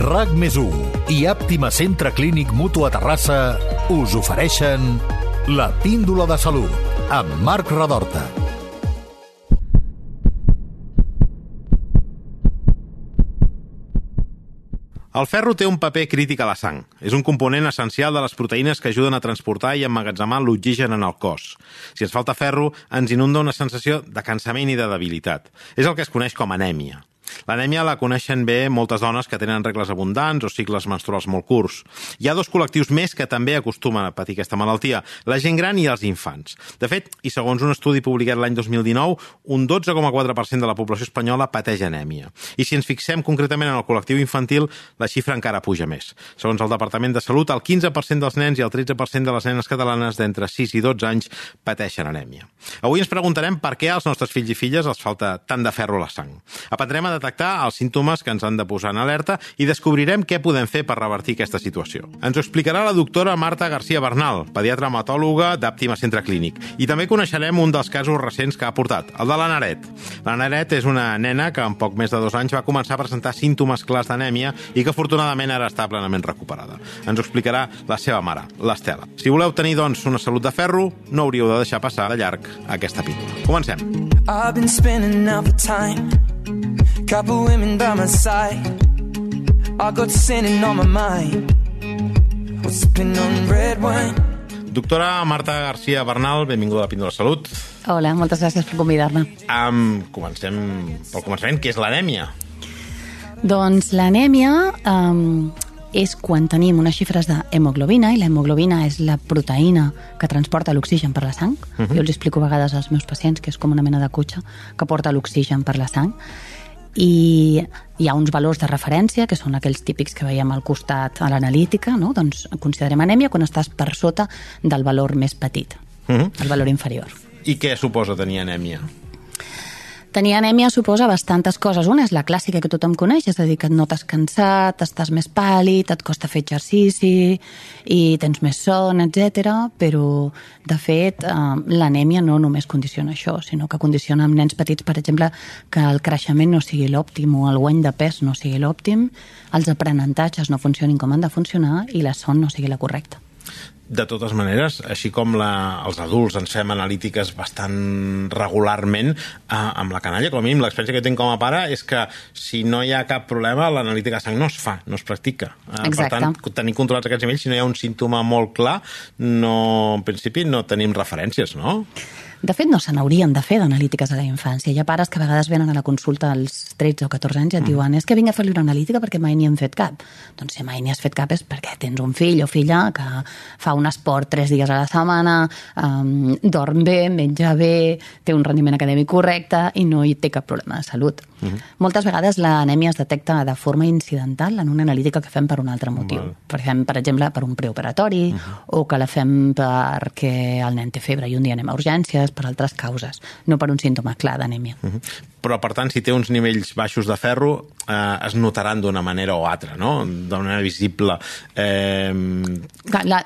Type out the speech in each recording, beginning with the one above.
RAC més i Àptima Centre Clínic Mutu a Terrassa us ofereixen la píndola de salut amb Marc Radorta. El ferro té un paper crític a la sang. És un component essencial de les proteïnes que ajuden a transportar i emmagatzemar l'oxigen en el cos. Si ens falta ferro, ens inunda una sensació de cansament i de debilitat. És el que es coneix com anèmia. L'anèmia la coneixen bé moltes dones que tenen regles abundants o cicles menstruals molt curts. Hi ha dos col·lectius més que també acostumen a patir aquesta malaltia, la gent gran i els infants. De fet, i segons un estudi publicat l'any 2019, un 12,4% de la població espanyola pateix anèmia. I si ens fixem concretament en el col·lectiu infantil, la xifra encara puja més. Segons el Departament de Salut, el 15% dels nens i el 13% de les nenes catalanes d'entre 6 i 12 anys pateixen anèmia. Avui ens preguntarem per què als nostres fills i filles els falta tant de ferro a la sang. Aprendrem a detectar els símptomes que ens han de posar en alerta i descobrirem què podem fer per revertir aquesta situació. Ens ho explicarà la doctora Marta García Bernal, pediatra hematòloga d'Àptima Centre Clínic. I també coneixerem un dels casos recents que ha portat, el de la Naret. La Naret és una nena que en poc més de dos anys va començar a presentar símptomes clars d'anèmia i que afortunadament ara està plenament recuperada. Ens ho explicarà la seva mare, l'Estela. Si voleu tenir, doncs, una salut de ferro, no hauríeu de deixar passar de llarg aquesta píndola. Comencem. I've been spending for time Couple women by my side. I got sinning on my mind. Sipping on red wine. Doctora Marta García Bernal, benvinguda a la Píndola Salut. Hola, moltes gràcies per convidar-me. Um, comencem pel començament. Què és l'anèmia? Doncs l'anèmia um, és quan tenim unes xifres d'hemoglobina, i l'hemoglobina és la proteïna que transporta l'oxigen per la sang. Uh -huh. Jo els explico a vegades als meus pacients que és com una mena de cotxe que porta l'oxigen per la sang i hi ha uns valors de referència, que són aquells típics que veiem al costat a l'analítica, no? doncs considerem anèmia quan estàs per sota del valor més petit, uh mhm. -huh. el valor inferior. I què suposa tenir anèmia? Tenir anèmia suposa bastantes coses. Una és la clàssica que tothom coneix, és a dir, que et notes cansat, estàs més pàl·lid, et costa fer exercici i tens més son, etc. Però, de fet, eh, l'anèmia no només condiciona això, sinó que condiciona amb nens petits, per exemple, que el creixement no sigui l'òptim o el guany de pes no sigui l'òptim, els aprenentatges no funcionin com han de funcionar i la son no sigui la correcta de totes maneres, així com la, els adults ens fem analítiques bastant regularment, eh, amb la canalla, com a mínim l'experiència que tinc com a pare és que si no hi ha cap problema, l'analítica de sang no es fa, no es practica. Eh, Exacte. Per tant, tenir controlats aquests nivells, si no hi ha un símptoma molt clar, no, en principi no tenim referències, no? De fet, no se n'haurien de fer d'analítiques a la infància. Hi ha pares que a vegades venen a la consulta als 13 o 14 anys i et mm. diuen és que vinc a fer-li una analítica perquè mai n'hi hem fet cap. Doncs si mai n'hi has fet cap és perquè tens un fill o filla que fa un esport 3 dies a la setmana, um, dorm bé, menja bé, té un rendiment acadèmic correcte i no hi té cap problema de salut. Mm -hmm. Moltes vegades l'anèmia es detecta de forma incidental en una analítica que fem per un altre motiu. Val. Per exemple, per exemple, per un preoperatori mm -hmm. o que la fem perquè el nen té febre i un dia anem a urgències per altres causes, no per un símptoma clar d'anèmia. Uh -huh. Però, per tant, si té uns nivells baixos de ferro, eh, es notaran d'una manera o altra, no? D'una manera visible. Eh...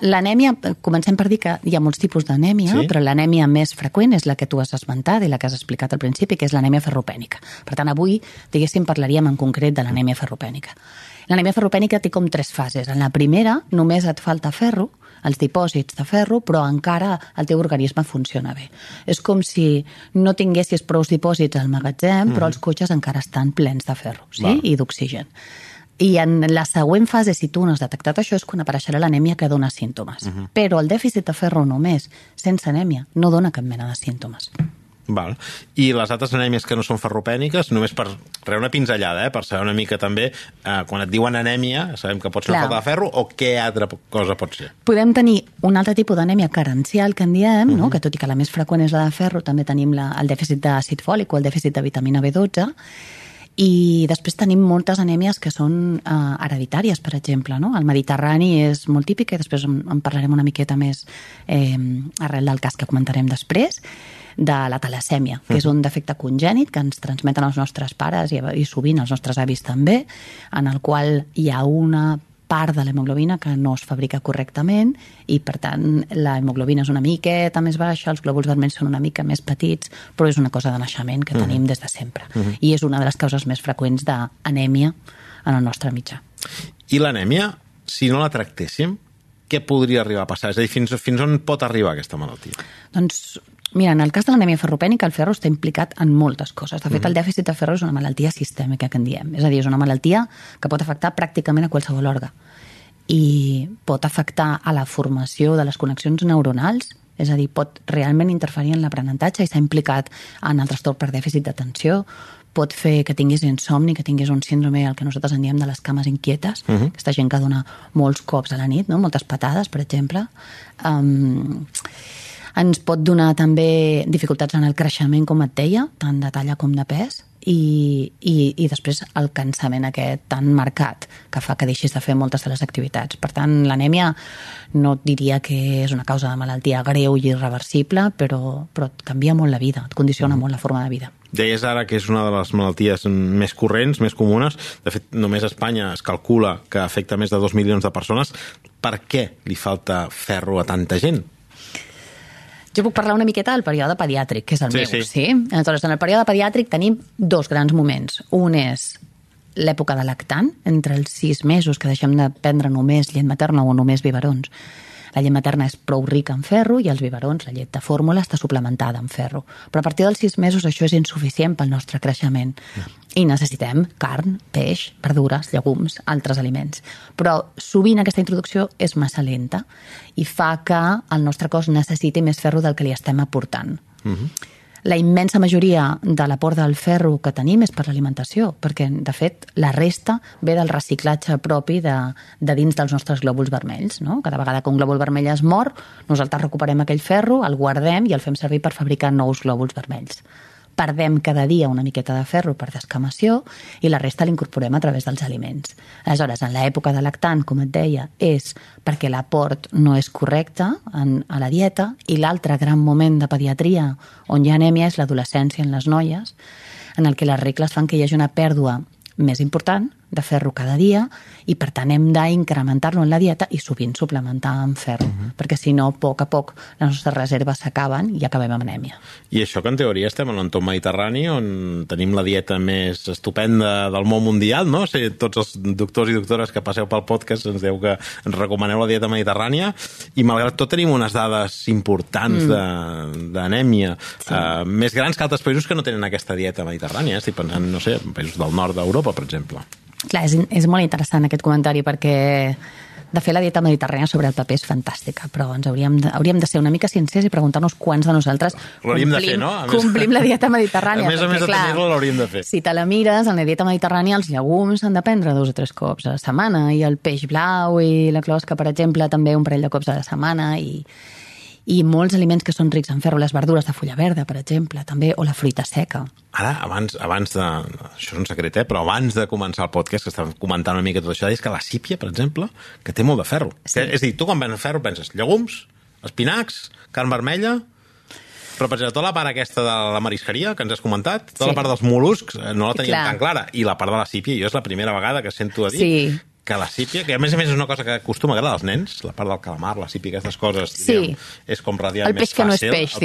L'anèmia, comencem per dir que hi ha molts tipus d'anèmia, sí? però l'anèmia més freqüent és la que tu has esmentat i la que has explicat al principi, que és l'anèmia ferropènica. Per tant, avui, diguéssim, parlaríem en concret de l'anèmia ferropènica. L'anèmia ferropènica té com tres fases. En la primera, només et falta ferro, els dipòsits de ferro, però encara el teu organisme funciona bé. És com si no tinguessis prou dipòsits al magatzem, mm. però els cotxes encara estan plens de ferro sí? I d'oxigen. I en la següent fase, si tu no has detectat això, és quan apareixerà l'anèmia que dona símptomes. Uh -huh. Però el dèficit de ferro només, sense anèmia, no dona cap mena de símptomes. Val. I les altres anèmies que no són ferropèniques, només per rebre una pinzellada, eh, per saber una mica també, eh, quan et diuen anèmia, sabem que pot ser Clar. una falta de ferro, o què altra cosa pot ser? Podem tenir un altre tipus d'anèmia carencial, que en diem, uh -huh. no? Mhm. que tot i que la més freqüent és la de ferro, també tenim la, el dèficit d'àcid fòlic o el dèficit de vitamina B12, i després tenim moltes anèmies que són eh, hereditàries, per exemple. No? El Mediterrani és molt típic, i després en, en parlarem una miqueta més eh, arrel del cas que comentarem després de la talasèmia, que és un defecte congènit que ens transmeten els nostres pares i, i sovint els nostres avis també, en el qual hi ha una part de l'hemoglobina que no es fabrica correctament i, per tant, la hemoglobina és una miqueta més baixa, els glòbuls vermells són una mica més petits, però és una cosa de naixement que uh -huh. tenim des de sempre. Uh -huh. I és una de les causes més freqüents d'anèmia en el nostre mitjà. I l'anèmia, si no la tractéssim, què podria arribar a passar? És a dir, fins, fins on pot arribar aquesta malaltia? Doncs Mira, en el cas de l'anèmia ferropènica, el ferro està implicat en moltes coses. De fet, mm. el dèficit de ferro és una malaltia sistèmica, que en diem. És a dir, és una malaltia que pot afectar pràcticament a qualsevol òrgan. I pot afectar a la formació de les connexions neuronals, és a dir, pot realment interferir en l'aprenentatge i s'ha implicat en el trastorn per dèficit d'atenció, pot fer que tinguis insomni, que tinguis un síndrome, el que nosaltres en diem de les cames inquietes, uh -huh. aquesta gent que dona molts cops a la nit, no? moltes patades, per exemple. Um, ens pot donar també dificultats en el creixement, com et deia, tant de talla com de pes, i, i, i després el cansament aquest tan marcat que fa que deixis de fer moltes de les activitats. Per tant, l'anèmia no et diria que és una causa de malaltia greu i irreversible, però, però et canvia molt la vida, et condiciona mm. molt la forma de vida. Deies ara que és una de les malalties més corrents, més comunes. De fet, només a Espanya es calcula que afecta més de 2 milions de persones. Per què li falta ferro a tanta gent? Jo puc parlar una miqueta del període pediàtric, que és el sí, meu, sí. sí? Aleshores, en el període pediàtric tenim dos grans moments. Un és l'època de lactant, entre els sis mesos que deixem de prendre només llet materna o només biberons, la llet materna és prou rica en ferro i els biberons, la llet de fórmula, està suplementada en ferro. Però a partir dels sis mesos això és insuficient pel nostre creixement. I necessitem carn, peix, verdures, llegums, altres aliments. Però sovint aquesta introducció és massa lenta i fa que el nostre cos necessiti més ferro del que li estem aportant. Uh -huh la immensa majoria de l'aport del ferro que tenim és per l'alimentació, perquè, de fet, la resta ve del reciclatge propi de, de dins dels nostres glòbuls vermells. No? Cada vegada que un glòbul vermell es mor, nosaltres recuperem aquell ferro, el guardem i el fem servir per fabricar nous glòbuls vermells perdem cada dia una miqueta de ferro per descamació i la resta l'incorporem a través dels aliments. Aleshores, en l'època de lactant, com et deia, és perquè l'aport no és correcte en, a la dieta i l'altre gran moment de pediatria on hi ha anèmia és l'adolescència en les noies, en el que les regles fan que hi hagi una pèrdua més important de ferro cada dia i per tant hem d'incrementar-lo en la dieta i sovint suplementar amb ferro, uh -huh. perquè si no, a poc a poc les nostres reserves s'acaben i acabem amb anèmia. I això que en teoria estem en l'entorn mediterrani on tenim la dieta més estupenda del món mundial, no? O sigui, tots els doctors i doctores que passeu pel podcast ens deu que ens recomaneu la dieta mediterrània i malgrat tot tenim unes dades importants mm. d'anèmia sí. uh, més grans que altres països que no tenen aquesta dieta mediterrània. Estic pensant, no sé, en països del nord d'Europa, per exemple. Clar, és, és molt interessant aquest comentari perquè de fer la dieta mediterrània sobre el paper és fantàstica, però ens hauríem de, hauríem de ser una mica sincers i preguntar-nos quants de nosaltres complim, de fer, no? a més, complim la dieta mediterrània. A més a més de tenir-la l'hauríem de fer. Si te la mires, en la dieta mediterrània els llegums s'han de prendre dos o tres cops a la setmana i el peix blau i la closca, per exemple, també un parell de cops a la setmana i, i molts aliments que són rics en ferro, les verdures de fulla verda, per exemple, també, o la fruita seca. Ara, abans, abans de... Això és un secret, eh? però abans de començar el podcast, que estàvem comentant una mica tot això, és que la sípia, per exemple, que té molt de ferro. Sí. Que, és a dir, tu quan ven ferro penses llegums, espinacs, carn vermella, però, per exemple, tota la part aquesta de la marisqueria que ens has comentat, tota sí. la part dels mol·luscs, eh, no la teníem Clar. tan clara. I la part de la sípia, jo és la primera vegada que sento a dir sí que la sípia, que a més a més és una cosa que acostuma a agradar als nens, la part del calamar, la sípia, aquestes coses, sí. diguem, és com peix més fàcil. El peix que no és peix,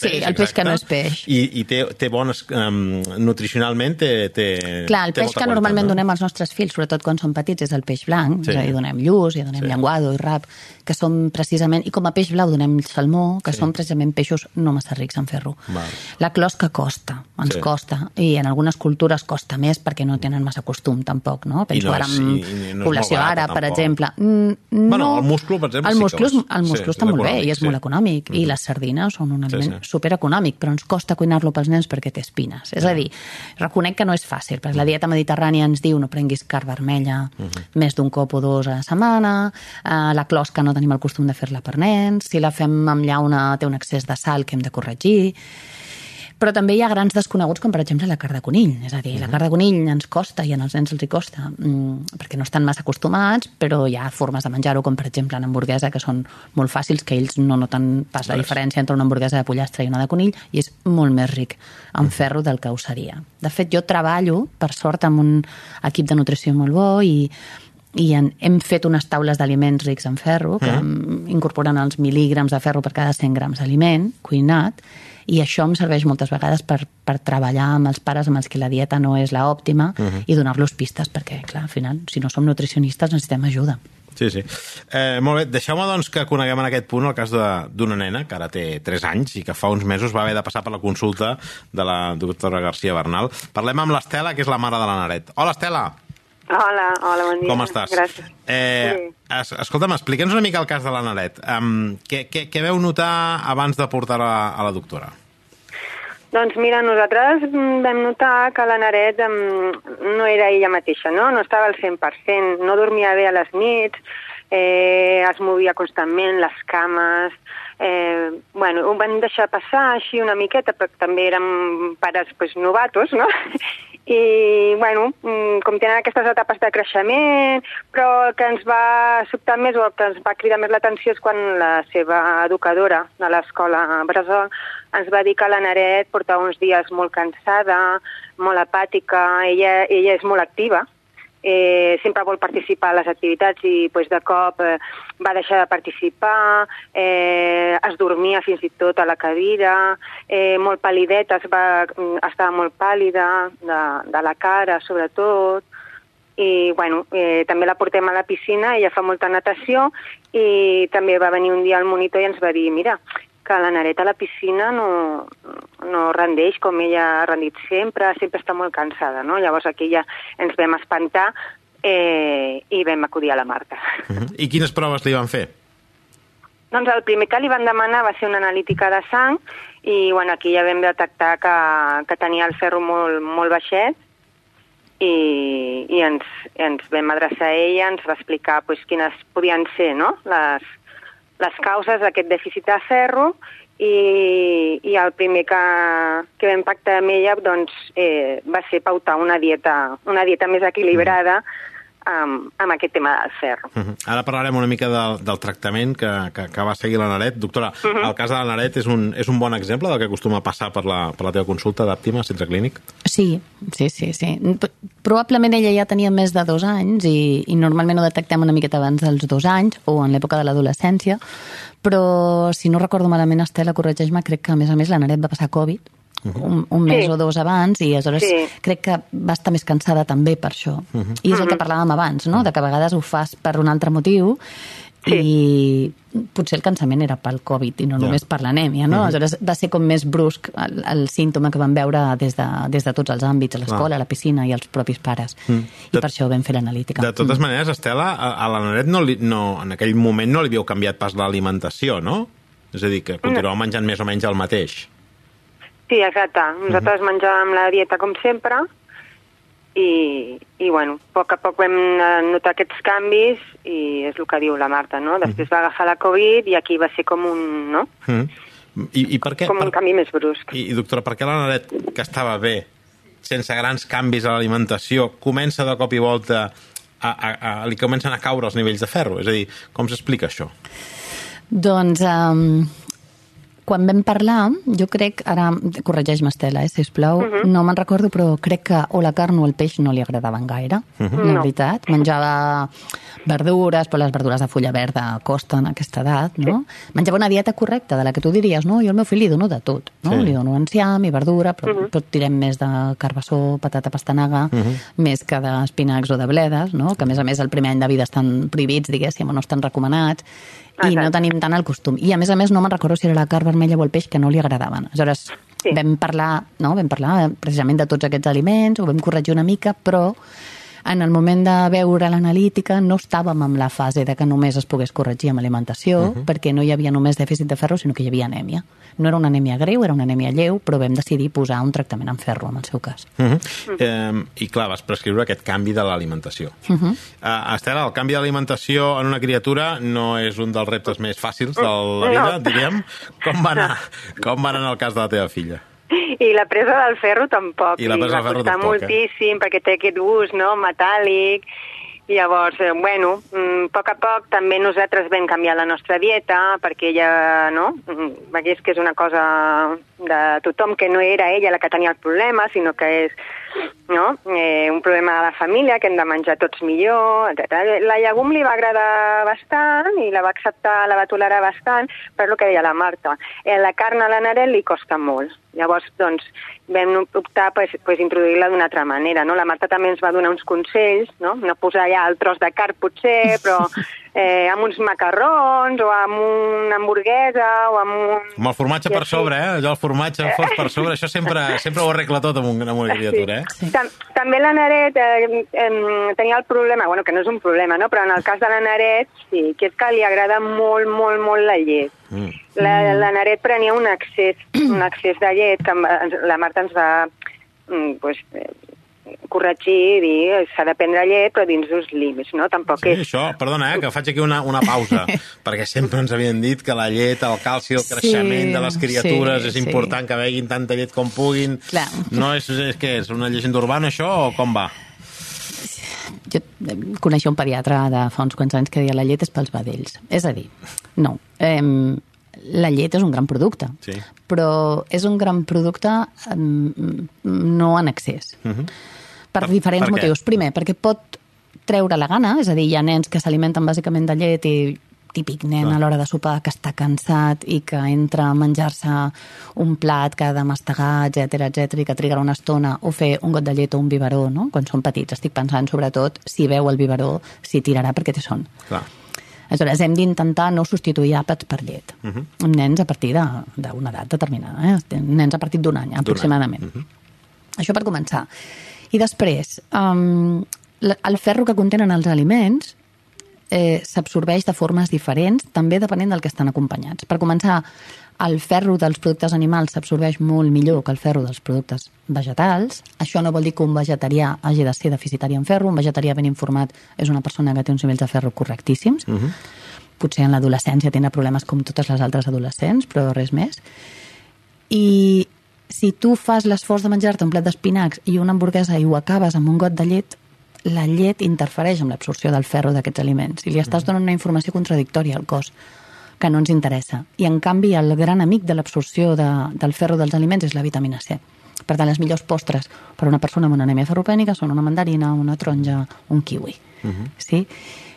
sí, el peix que no és peix. I, i té, té bones, um, nutricionalment té, té Clar, el té peix que normalment no? donem als nostres fills, sobretot quan són petits, és el peix blanc, sí. és a dir, donem lluç, i donem sí. llenguado i rap, que són precisament, i com a peix blau donem salmó, que sí. són precisament peixos no massa rics en ferro. Val. La closca costa, ens sí. costa, i en algunes cultures costa més perquè no tenen massa costum tampoc, no? Penso no, ara en sí, no població àrab, per exemple. No, bueno, el musclo, per exemple, el musclo, sí el musclo sí, està molt bé i és sí. molt econòmic. Mm -hmm. I les sardines són un aliment sí, sí. supereconòmic, però ens costa cuinar-lo pels nens perquè té espines. És a dir, reconec que no és fàcil, perquè la dieta mediterrània ens diu no prenguis carn vermella mm -hmm. més d'un cop o dos a la setmana, eh, la closca no tenim el costum de fer-la per nens, si la fem amb llauna té un excés de sal que hem de corregir, però també hi ha grans desconeguts, com per exemple la carn de conill. És a dir, la carn de conill ens costa i als nens els hi costa mm, perquè no estan massa acostumats, però hi ha formes de menjar-ho, com per exemple en hamburguesa, que són molt fàcils, que ells no noten pas la diferència entre una hamburguesa de pollastre i una de conill, i és molt més ric en ferro del que ho seria. De fet, jo treballo, per sort, amb un equip de nutrició molt bo i i en, hem fet unes taules d'aliments rics en ferro, que Mm. incorporen els mil·lígrams de ferro per cada 100 grams d'aliment cuinat, i això em serveix moltes vegades per, per treballar amb els pares amb els que la dieta no és la òptima Mm-hmm. i donar-los pistes, perquè, clar, al final, si no som nutricionistes, necessitem ajuda. Sí, sí. Eh, molt bé, deixeu-me doncs que coneguem en aquest punt el cas de- d'una nena que ara té 3 anys i que fa uns mesos va haver de passar per la consulta de la doctora García Bernal. Parlem amb l'Estela, que és la mare de la Naret. Hola, Estela! Hola, hola, bon dia. Com estàs? Gràcies. Eh, es, escolta'm, explica'ns una mica el cas de la Naret. Um, què, què, què veu notar abans de portar-la a la doctora? Doncs mira, nosaltres vam notar que la Naret mm, no era ella mateixa, no? No estava al 100%, no dormia bé a les nits, eh, es movia constantment, les cames... Eh, bueno, ho van deixar passar així una miqueta, perquè també érem pares pues, novatos, no? I, bueno, mm, com tenen aquestes etapes de creixement, però el que ens va sobtar més o el que ens va cridar més l'atenció és quan la seva educadora de l'escola Bressol ens va dir que la Naret portava uns dies molt cansada, molt apàtica, ella, ella és molt activa, eh, sempre vol participar a les activitats i pues, de cop eh, va deixar de participar, eh, es dormia fins i tot a la cadira, eh, molt pal·lideta, es va, mm, estava molt pàl·lida de, de la cara sobretot, i bueno, eh, també la portem a la piscina, ella fa molta natació i també va venir un dia al monitor i ens va dir, mira, que la Nareta a la piscina no, no rendeix com ella ha rendit sempre, sempre està molt cansada, no? Llavors aquí ja ens vam espantar eh, i vam acudir a la Marta. Uh -huh. I quines proves li van fer? Doncs el primer que li van demanar va ser una analítica de sang i bueno, aquí ja vam detectar que, que tenia el ferro molt, molt baixet i, i ens, ens vam adreçar a ella, ens va explicar pues, quines podien ser no? les, les causes d'aquest dèficit de ferro i, i el primer que, que vam pactar amb ella doncs, eh, va ser pautar una dieta, una dieta més equilibrada amb, amb aquest tema del ferro. Uh -huh. Ara parlarem una mica del, del tractament que, que, que va seguir la Naret. Doctora, uh -huh. el cas de la Naret és un, és un bon exemple del que acostuma a passar per la, per la teva consulta d'Àptima, centre clínic? Sí, sí, sí, sí. Probablement ella ja tenia més de dos anys i, i normalment ho detectem una miqueta abans dels dos anys o en l'època de l'adolescència, però si no recordo malament, Estela, corregeix-me, crec que a més a més la Naret va passar Covid un, un mes Sí. o dos abans i aleshores Sí. crec que va estar més cansada també per això. I és el que parlàvem abans, no? de que a vegades ho fas per un altre motiu i potser el cansament era pel Covid i no Ja. només per l'anèmia, no? Aleshores va ser com més brusc el, el símptoma que vam veure des de, des de tots els àmbits, a l'escola, a la piscina i els propis pares. Mm. I De- per això vam fer l'analítica. De totes maneres, Estela, a, a la Naret no, li, no, en aquell moment no li havíeu canviat pas l'alimentació, no? És a dir, que continuava menjant més o menys el mateix. Sí, exacte. Nosaltres menjàvem la dieta com sempre i, i bueno, a poc a poc vam notar aquests canvis i és el que diu la Marta, no? Després va agafar la Covid i aquí va ser com un, no? Mm. I, I per què? Com un per, canvi més brusc. I, I, doctora, per què la Naret, que estava bé, sense grans canvis a l'alimentació, comença de cop i volta a, a, a, li comencen a caure els nivells de ferro? És a dir, com s'explica això? Doncs, um, quan vam parlar, jo crec, ara corregeix-me Estela, eh, sisplau, uh -huh. no me'n recordo, però crec que o la carn o el peix no li agradaven gaire, uh -huh. la No. veritat. Menjava verdures, però les verdures de fulla verda costen a aquesta edat, no? Menjava una dieta correcta, de la que tu diries, no? Jo al meu fill li dono de tot, no? Sí. Li dono enciam i verdura, però, uh -huh. però tirem més de carbassó, patata pastanaga, uh -huh. més que d'espinacs o de bledes, no? Que a més a més el primer any de vida estan prohibits, diguéssim, o no estan recomanats, i no tenim tant el costum. I a més a més no me'n recordo si era la carn vermella o el peix que no li agradaven. Aleshores, Sí. vam parlar, no? vam parlar precisament de tots aquests aliments, ho vam corregir una mica, però en el moment de veure l'analítica no estàvem en la fase de que només es pogués corregir amb alimentació, uh -huh. perquè no hi havia només dèficit de ferro, sinó que hi havia anèmia. No era una anèmia greu, era una anèmia lleu, però vam decidir posar un tractament amb ferro, en el seu cas. Uh -huh. eh, I clar, vas prescriure aquest canvi de l'alimentació. Uh -huh. uh, Estela, el canvi d'alimentació en una criatura no és un dels reptes més fàcils de la vida, No. diríem. Com va anar, com va anar en el cas de la teva filla? I la presa del ferro tampoc. I la presa del ferro tampoc, eh? moltíssim perquè té aquest gust no, metàl·lic. Llavors, eh, bueno, mm, a poc a poc també nosaltres vam canviar la nostra dieta perquè ella, no?, vegués que és una cosa de tothom, que no era ella la que tenia el problema, sinó que és no? eh, un problema de la família, que hem de menjar tots millor, etc. La llegum li va agradar bastant i la va acceptar, la va tolerar bastant, però el que deia la Marta, eh, la carn a la Narel li costa molt. Llavors, doncs, vam optar per pues, pues, introduir-la d'una altra manera, no? La Marta també ens va donar uns consells, no? No posar ja el tros de carn, potser, però eh, amb uns macarrons o amb una hamburguesa o amb un... Amb el formatge per sobre, eh? Allò, el formatge fos per sobre, això sempre, sempre ho arregla tot amb, un, amb una criatura, eh? Sí. També la Naret eh, eh, tenia el problema, bueno, que no és un problema, no? però en el cas de la Naret sí, que és que li agrada molt, molt, molt la llet. Mm. La, la Naret prenia un excés, un excés de llet que la Marta ens va mm, pues, corregir i dir s'ha de prendre llet però dins d'uns límits, no? Tampoc sí, és... això, perdona, eh, que faig aquí una, una pausa, perquè sempre ens havien dit que la llet, el calci, el creixement sí, de les criatures sí, és important sí. que beguin tanta llet com puguin. Clar. No és, és, què, és una llegenda urbana això o com va? Jo coneixia un pediatre de fa uns quants anys que deia la llet és pels vedells. És a dir, no. Eh, la llet és un gran producte, sí. però és un gran producte no en excés. Uh -huh per, per diferents per motius. Primer, perquè pot treure la gana, és a dir, hi ha nens que s'alimenten bàsicament de llet i típic nen a l'hora de sopar que està cansat i que entra a menjar-se un plat que ha de mastegar, etc etc i que trigarà una estona, o fer un got de llet o un biberó, no? Quan són petits. Estic pensant, sobretot, si veu el biberó, si tirarà perquè té son. Clar. Aleshores, hem d'intentar no substituir àpats per llet. Uh -huh. Amb nens a partir d'una edat determinada, eh? nens a partir d'un any, aproximadament. Uh -huh. Això per començar. I després, um, el ferro que contenen els aliments eh, s'absorbeix de formes diferents, també depenent del que estan acompanyats. Per començar, el ferro dels productes animals s'absorbeix molt millor que el ferro dels productes vegetals. Això no vol dir que un vegetarià hagi de ser deficitari en ferro. Un vegetarià ben informat és una persona que té uns nivells de ferro correctíssims. Uh mhm. -huh. Potser en l'adolescència tindrà problemes com totes les altres adolescents, però res més. I si tu fas l'esforç de menjar-te un plat d'espinacs i una hamburguesa i ho acabes amb un got de llet, la llet interfereix amb l'absorció del ferro d'aquests aliments i li estàs mm. donant una informació contradictòria al cos que no ens interessa. I, en canvi, el gran amic de l'absorció de, del ferro dels aliments és la vitamina C. Per tant, les millors postres per a una persona amb una anèmia ferropènica són una mandarina, una taronja, un kiwi. Uh mm-hmm. -huh. sí?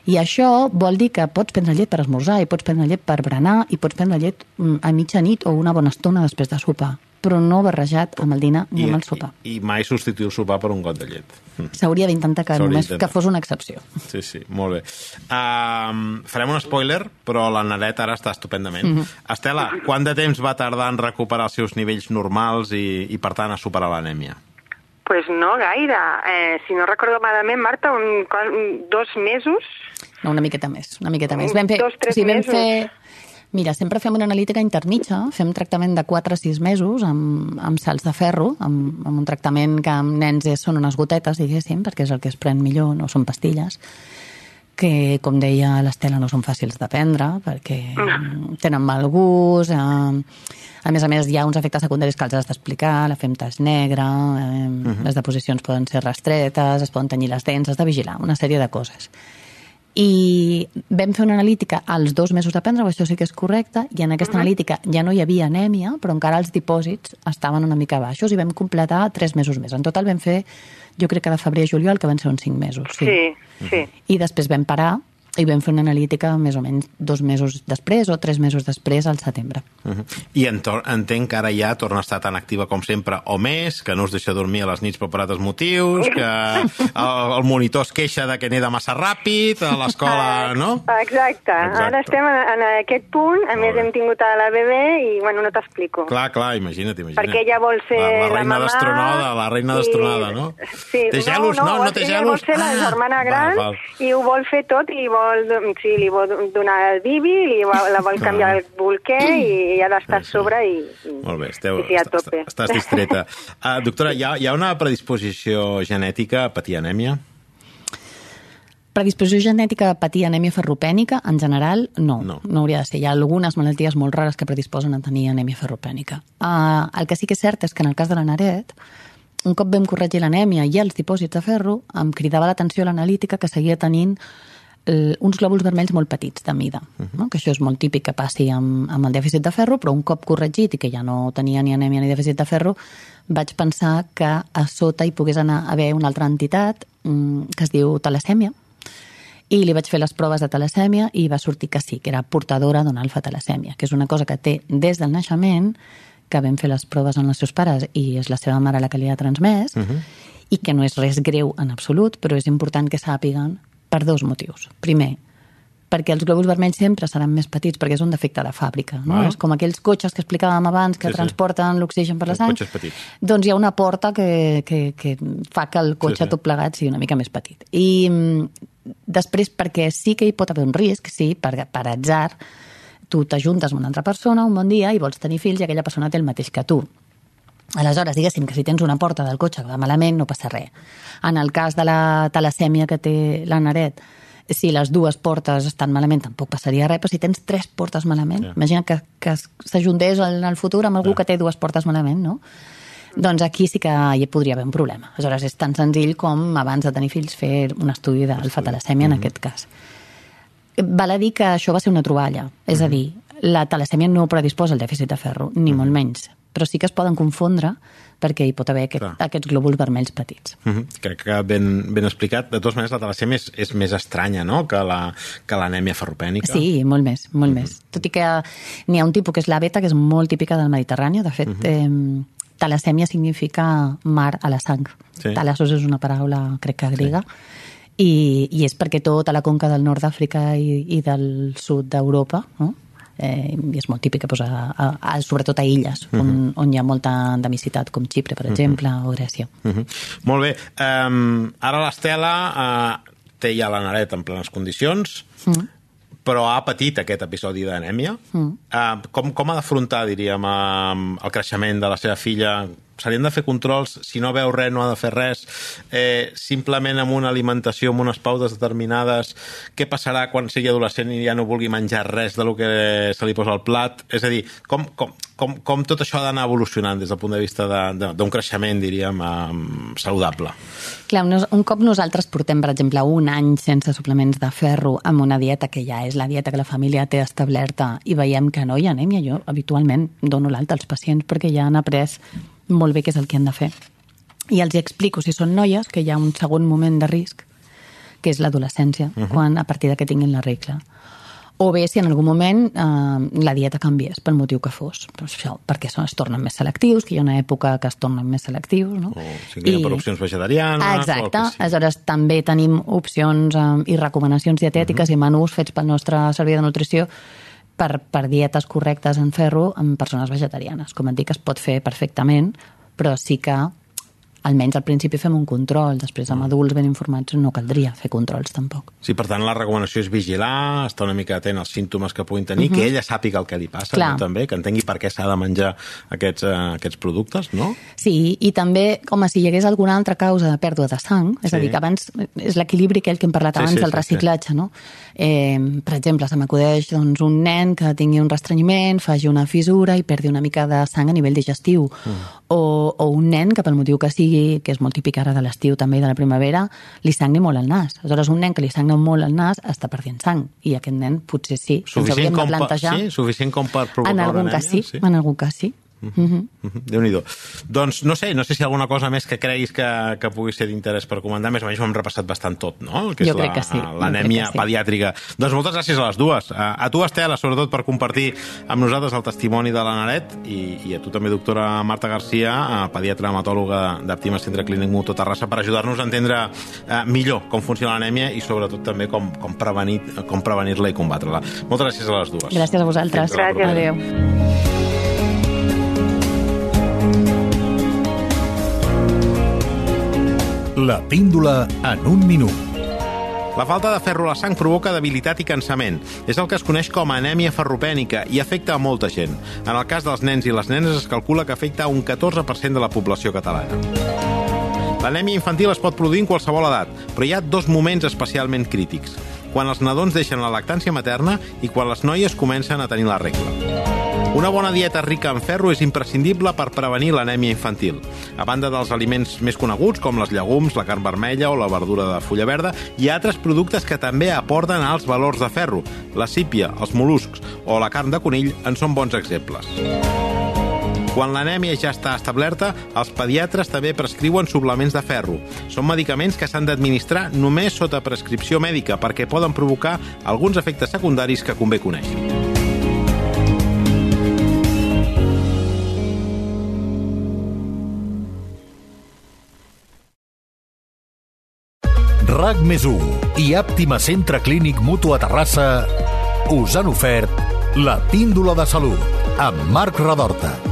I això vol dir que pots prendre llet per esmorzar, i pots prendre llet per berenar, i pots prendre llet mm, a mitja nit o una bona estona després de sopar però no barrejat amb el dinar ni I, amb el sopar. I, I mai substituir el sopar per un got de llet. S'hauria d'intentar que només que fos una excepció. Sí, sí, molt bé. Um, farem un spoiler, però la Nadet ara està estupendament. Mm -hmm. Estela, quant de temps va tardar en recuperar els seus nivells normals i, i per tant, a superar l'anèmia? Pues no gaire. Eh, si no recordo malament, Marta, un, un, dos mesos... No, una miqueta més, una miqueta més. Vam fer, dos, tres o sigui, vam mesos. fer Mira, sempre fem una analítica intermitja, fem tractament de 4 a 6 mesos amb, amb salts de ferro, amb, amb un tractament que amb nens és, són unes gotetes, diguéssim, perquè és el que es pren millor, no són pastilles, que, com deia l'Estela, no són fàcils de prendre, perquè tenen mal gust, eh, a més a més, hi ha uns efectes secundaris que els has d'explicar, la femta és negra, eh, uh -huh. les deposicions poden ser restretes, es poden tenyir les dents, has de vigilar, una sèrie de coses. I vam fer una analítica als dos mesos de prendre, això sí que és correcte, i en aquesta uh -huh. analítica ja no hi havia anèmia, però encara els dipòsits estaven una mica baixos i vam completar tres mesos més. En total vam fer, jo crec que de febrer a juliol, que van ser uns cinc mesos. Sí, sí. sí. I després vam parar i vam fer una analítica més o menys dos mesos després o tres mesos després al setembre. Uh -huh. I entenc que ara ja torna a estar tan activa com sempre o més, que no us deixa dormir a les nits per altres motius, que el, el monitor es queixa de que neda massa ràpid, a l'escola, no? Exacte. Exacte. Ara estem en, en aquest punt, a més hem tingut a la bebè i, bueno, no t'explico. Clar, clar, imagina't, imagina't. Perquè ella vol ser la, la, reina destronada, la reina destronada, no? Sí, té gelos? No, no, no, no té gelos? Ella vol ser la ah, germana gran val, val. i ho vol fer tot i vol vol, sí, li vol donar el bibi, li vol, la vol canviar el bolquer i ha d'estar sí, sobre i, i, Molt bé, esteu, i a tope. Estàs distreta. Uh, doctora, hi ha, hi ha una predisposició genètica a patir anèmia? Predisposició genètica a patir anèmia ferropènica, en general, no, no. No hauria de ser. Hi ha algunes malalties molt rares que predisposen a tenir anèmia ferropènica. Uh, el que sí que és cert és que en el cas de la Naret, un cop vam corregir l'anèmia i els dipòsits de ferro, em cridava l'atenció l'analítica que seguia tenint uns glòbuls vermells molt petits de mida, no? que això és molt típic que passi amb, amb el dèficit de ferro, però un cop corregit i que ja no tenia ni anèmia ni dèficit de ferro, vaig pensar que a sota hi pogués anar a haver una altra entitat mm, que es diu talasèmia, i li vaig fer les proves de talasèmia i va sortir que sí, que era portadora d'una alfa-talasèmia, que és una cosa que té des del naixement, que vam fer les proves amb els seus pares i és la seva mare la que li ha transmès, uh -huh. i que no és res greu en absolut, però és important que sàpiguen per dos motius. Primer, perquè els glòbuls vermells sempre seran més petits, perquè és un defecte de fàbrica. No? Val. És com aquells cotxes que explicàvem abans que Sí, sí. transporten l'oxigen per la sang. cotxes petits. Doncs hi ha una porta que, que, que fa que el cotxe Sí, sí. tot plegat sigui una mica més petit. I mm, després, perquè sí que hi pot haver un risc, sí, per, per atzar, tu t'ajuntes amb una altra persona un bon dia i vols tenir fills i aquella persona té el mateix que tu. Aleshores, diguéssim que si tens una porta del cotxe que va malament, no passa res. En el cas de la talasèmia que té la Naret, si les dues portes estan malament tampoc passaria res, però si tens tres portes malament, Ja. imagina que, que s'ajuntés en el futur amb algú Ja. que té dues portes malament, no? Doncs aquí sí que hi podria haver un problema. Aleshores, és tan senzill com abans de tenir fills fer un estudi d'alfa-talasèmia en aquest cas. Val a dir que això va ser una troballa. És a dir, la talasèmia no predisposa al dèficit de ferro, ni molt menys. Però sí que es poden confondre perquè hi pot haver aquest, Clar. aquests glòbuls vermells petits. Uh -huh. Crec que ben, ben explicat. De totes maneres, la talasèmia és, és més estranya no? que la- que l'anèmia ferropènica. Sí, molt més, molt més. Tot i que n'hi ha un tipus que és la beta, que és molt típica del Mediterrani. De fet, eh, talasèmia significa mar a la sang. Sí. Talassos és una paraula, crec que grega. I, I és perquè tota la conca del nord d'Àfrica i, i del sud d'Europa, no? Eh, i és molt típica doncs, a, a, a, sobretot a illes, on, on hi ha molta endemicitat, com Xipre, per exemple, o Grècia. Uh -huh. Molt bé. Um, ara l'Estela uh, té ja la Naret en plenes condicions, mm. però ha patit aquest episodi d'anèmia. Mm. Uh, com, com ha d'afrontar, diríem, uh, el creixement de la seva filla? S'haurien de fer controls, si no veu res no ha de fer res, eh, simplement amb una alimentació, amb unes pautes determinades, què passarà quan sigui adolescent i ja no vulgui menjar res de lo que se li posa al plat? És a dir, com, com, com, com tot això ha d'anar evolucionant des del punt de vista d'un creixement, diríem, saludable? Clar, un, cop nosaltres portem, per exemple, un any sense suplements de ferro amb una dieta que ja és la dieta que la família té establerta i veiem que no hi ha anèmia, jo habitualment dono l'alta als pacients perquè ja han après molt bé què és el que han de fer. I els hi explico, si són noies, que hi ha un segon moment de risc, que és l'adolescència, uh -huh. quan a partir de que tinguin la regla. O bé si en algun moment eh, la dieta canviés, pel motiu que fos. Doncs això, perquè són, es tornen més selectius, que hi ha una època que es tornen més selectius, no? O siguin per opcions vegetarianes... O Exacte. que sigui. Aleshores, també tenim opcions eh, i recomanacions dietètiques uh -huh. i menús fets pel nostre servei de nutrició per, per dietes correctes en ferro en persones vegetarianes. Com et dic, es pot fer perfectament, però sí que almenys al principi fem un control, després amb adults ben informats no caldria fer controls tampoc. Sí, per tant, la recomanació és vigilar, estar una mica atent als símptomes que puguin tenir, uh -huh. que ella sàpiga el que li passa, Clar. no, també, que entengui per què s'ha de menjar aquests, uh, aquests productes, no? Sí, i també, home, si hi hagués alguna altra causa de pèrdua de sang, és Sí. a dir, que abans és l'equilibri aquell que hem parlat Sí, abans sí, del sí, reciclatge, no? Eh, per exemple, se m'acudeix doncs, un nen que tingui un restrenyiment, faci una fissura i perdi una mica de sang a nivell digestiu. Mm. O, o un nen que pel motiu que sigui, que és molt típic ara de l'estiu també i de la primavera, li sagni molt el nas. Aleshores, un nen que li sagna molt el nas està perdent sang. I aquest nen potser sí, ens Suficient de com, per, plantejar... sí, suficient com per provocar en algun una cas sí, anèmia? en algun cas sí. Mm -hmm. Mhm, Déu-n'hi-do. Doncs no sé, no sé si hi ha alguna cosa més que creguis que, que pugui ser d'interès per comentar. Més o menys ho hem repassat bastant tot, no? El Que Jo és crec la- que sí, L'anèmia sí. pediàtrica. Doncs moltes gràcies a les dues. A, a tu, Estela, sobretot per compartir amb nosaltres el testimoni de la Naret i, i a tu també, doctora Marta Garcia, pediatra hematòloga d'Aptima Centre Clínic Mutu Terrassa, per ajudar-nos a entendre eh, millor com funciona l'anèmia i sobretot també com, com prevenir- com prevenir-la i combatre-la. Moltes gràcies a les dues. Gràcies a vosaltres. Propera. Adéu. La píndola en un minut. La falta de ferro a la sang provoca debilitat i cansament. És el que es coneix com a anèmia ferropènica i afecta a molta gent. En el cas dels nens i les nenes es calcula que afecta a un 14% de la població catalana. L'anèmia infantil es pot produir en qualsevol edat, però hi ha dos moments especialment crítics. Quan els nadons deixen la lactància materna i quan les noies comencen a tenir la regla. Una bona dieta rica en ferro és imprescindible per prevenir l'anèmia infantil. A banda dels aliments més coneguts, com les llegums, la carn vermella o la verdura de fulla verda, hi ha altres productes que també aporten alts valors de ferro. La sípia, els mol·luscs o la carn de conill en són bons exemples. Quan l'anèmia ja està establerta, els pediatres també prescriuen suplements de ferro. Són medicaments que s'han d'administrar només sota prescripció mèdica perquè poden provocar alguns efectes secundaris que convé conèixer. RAC més i Àptima Centre Clínic Mutu a Terrassa us han ofert la píndola de salut amb Marc Radorta.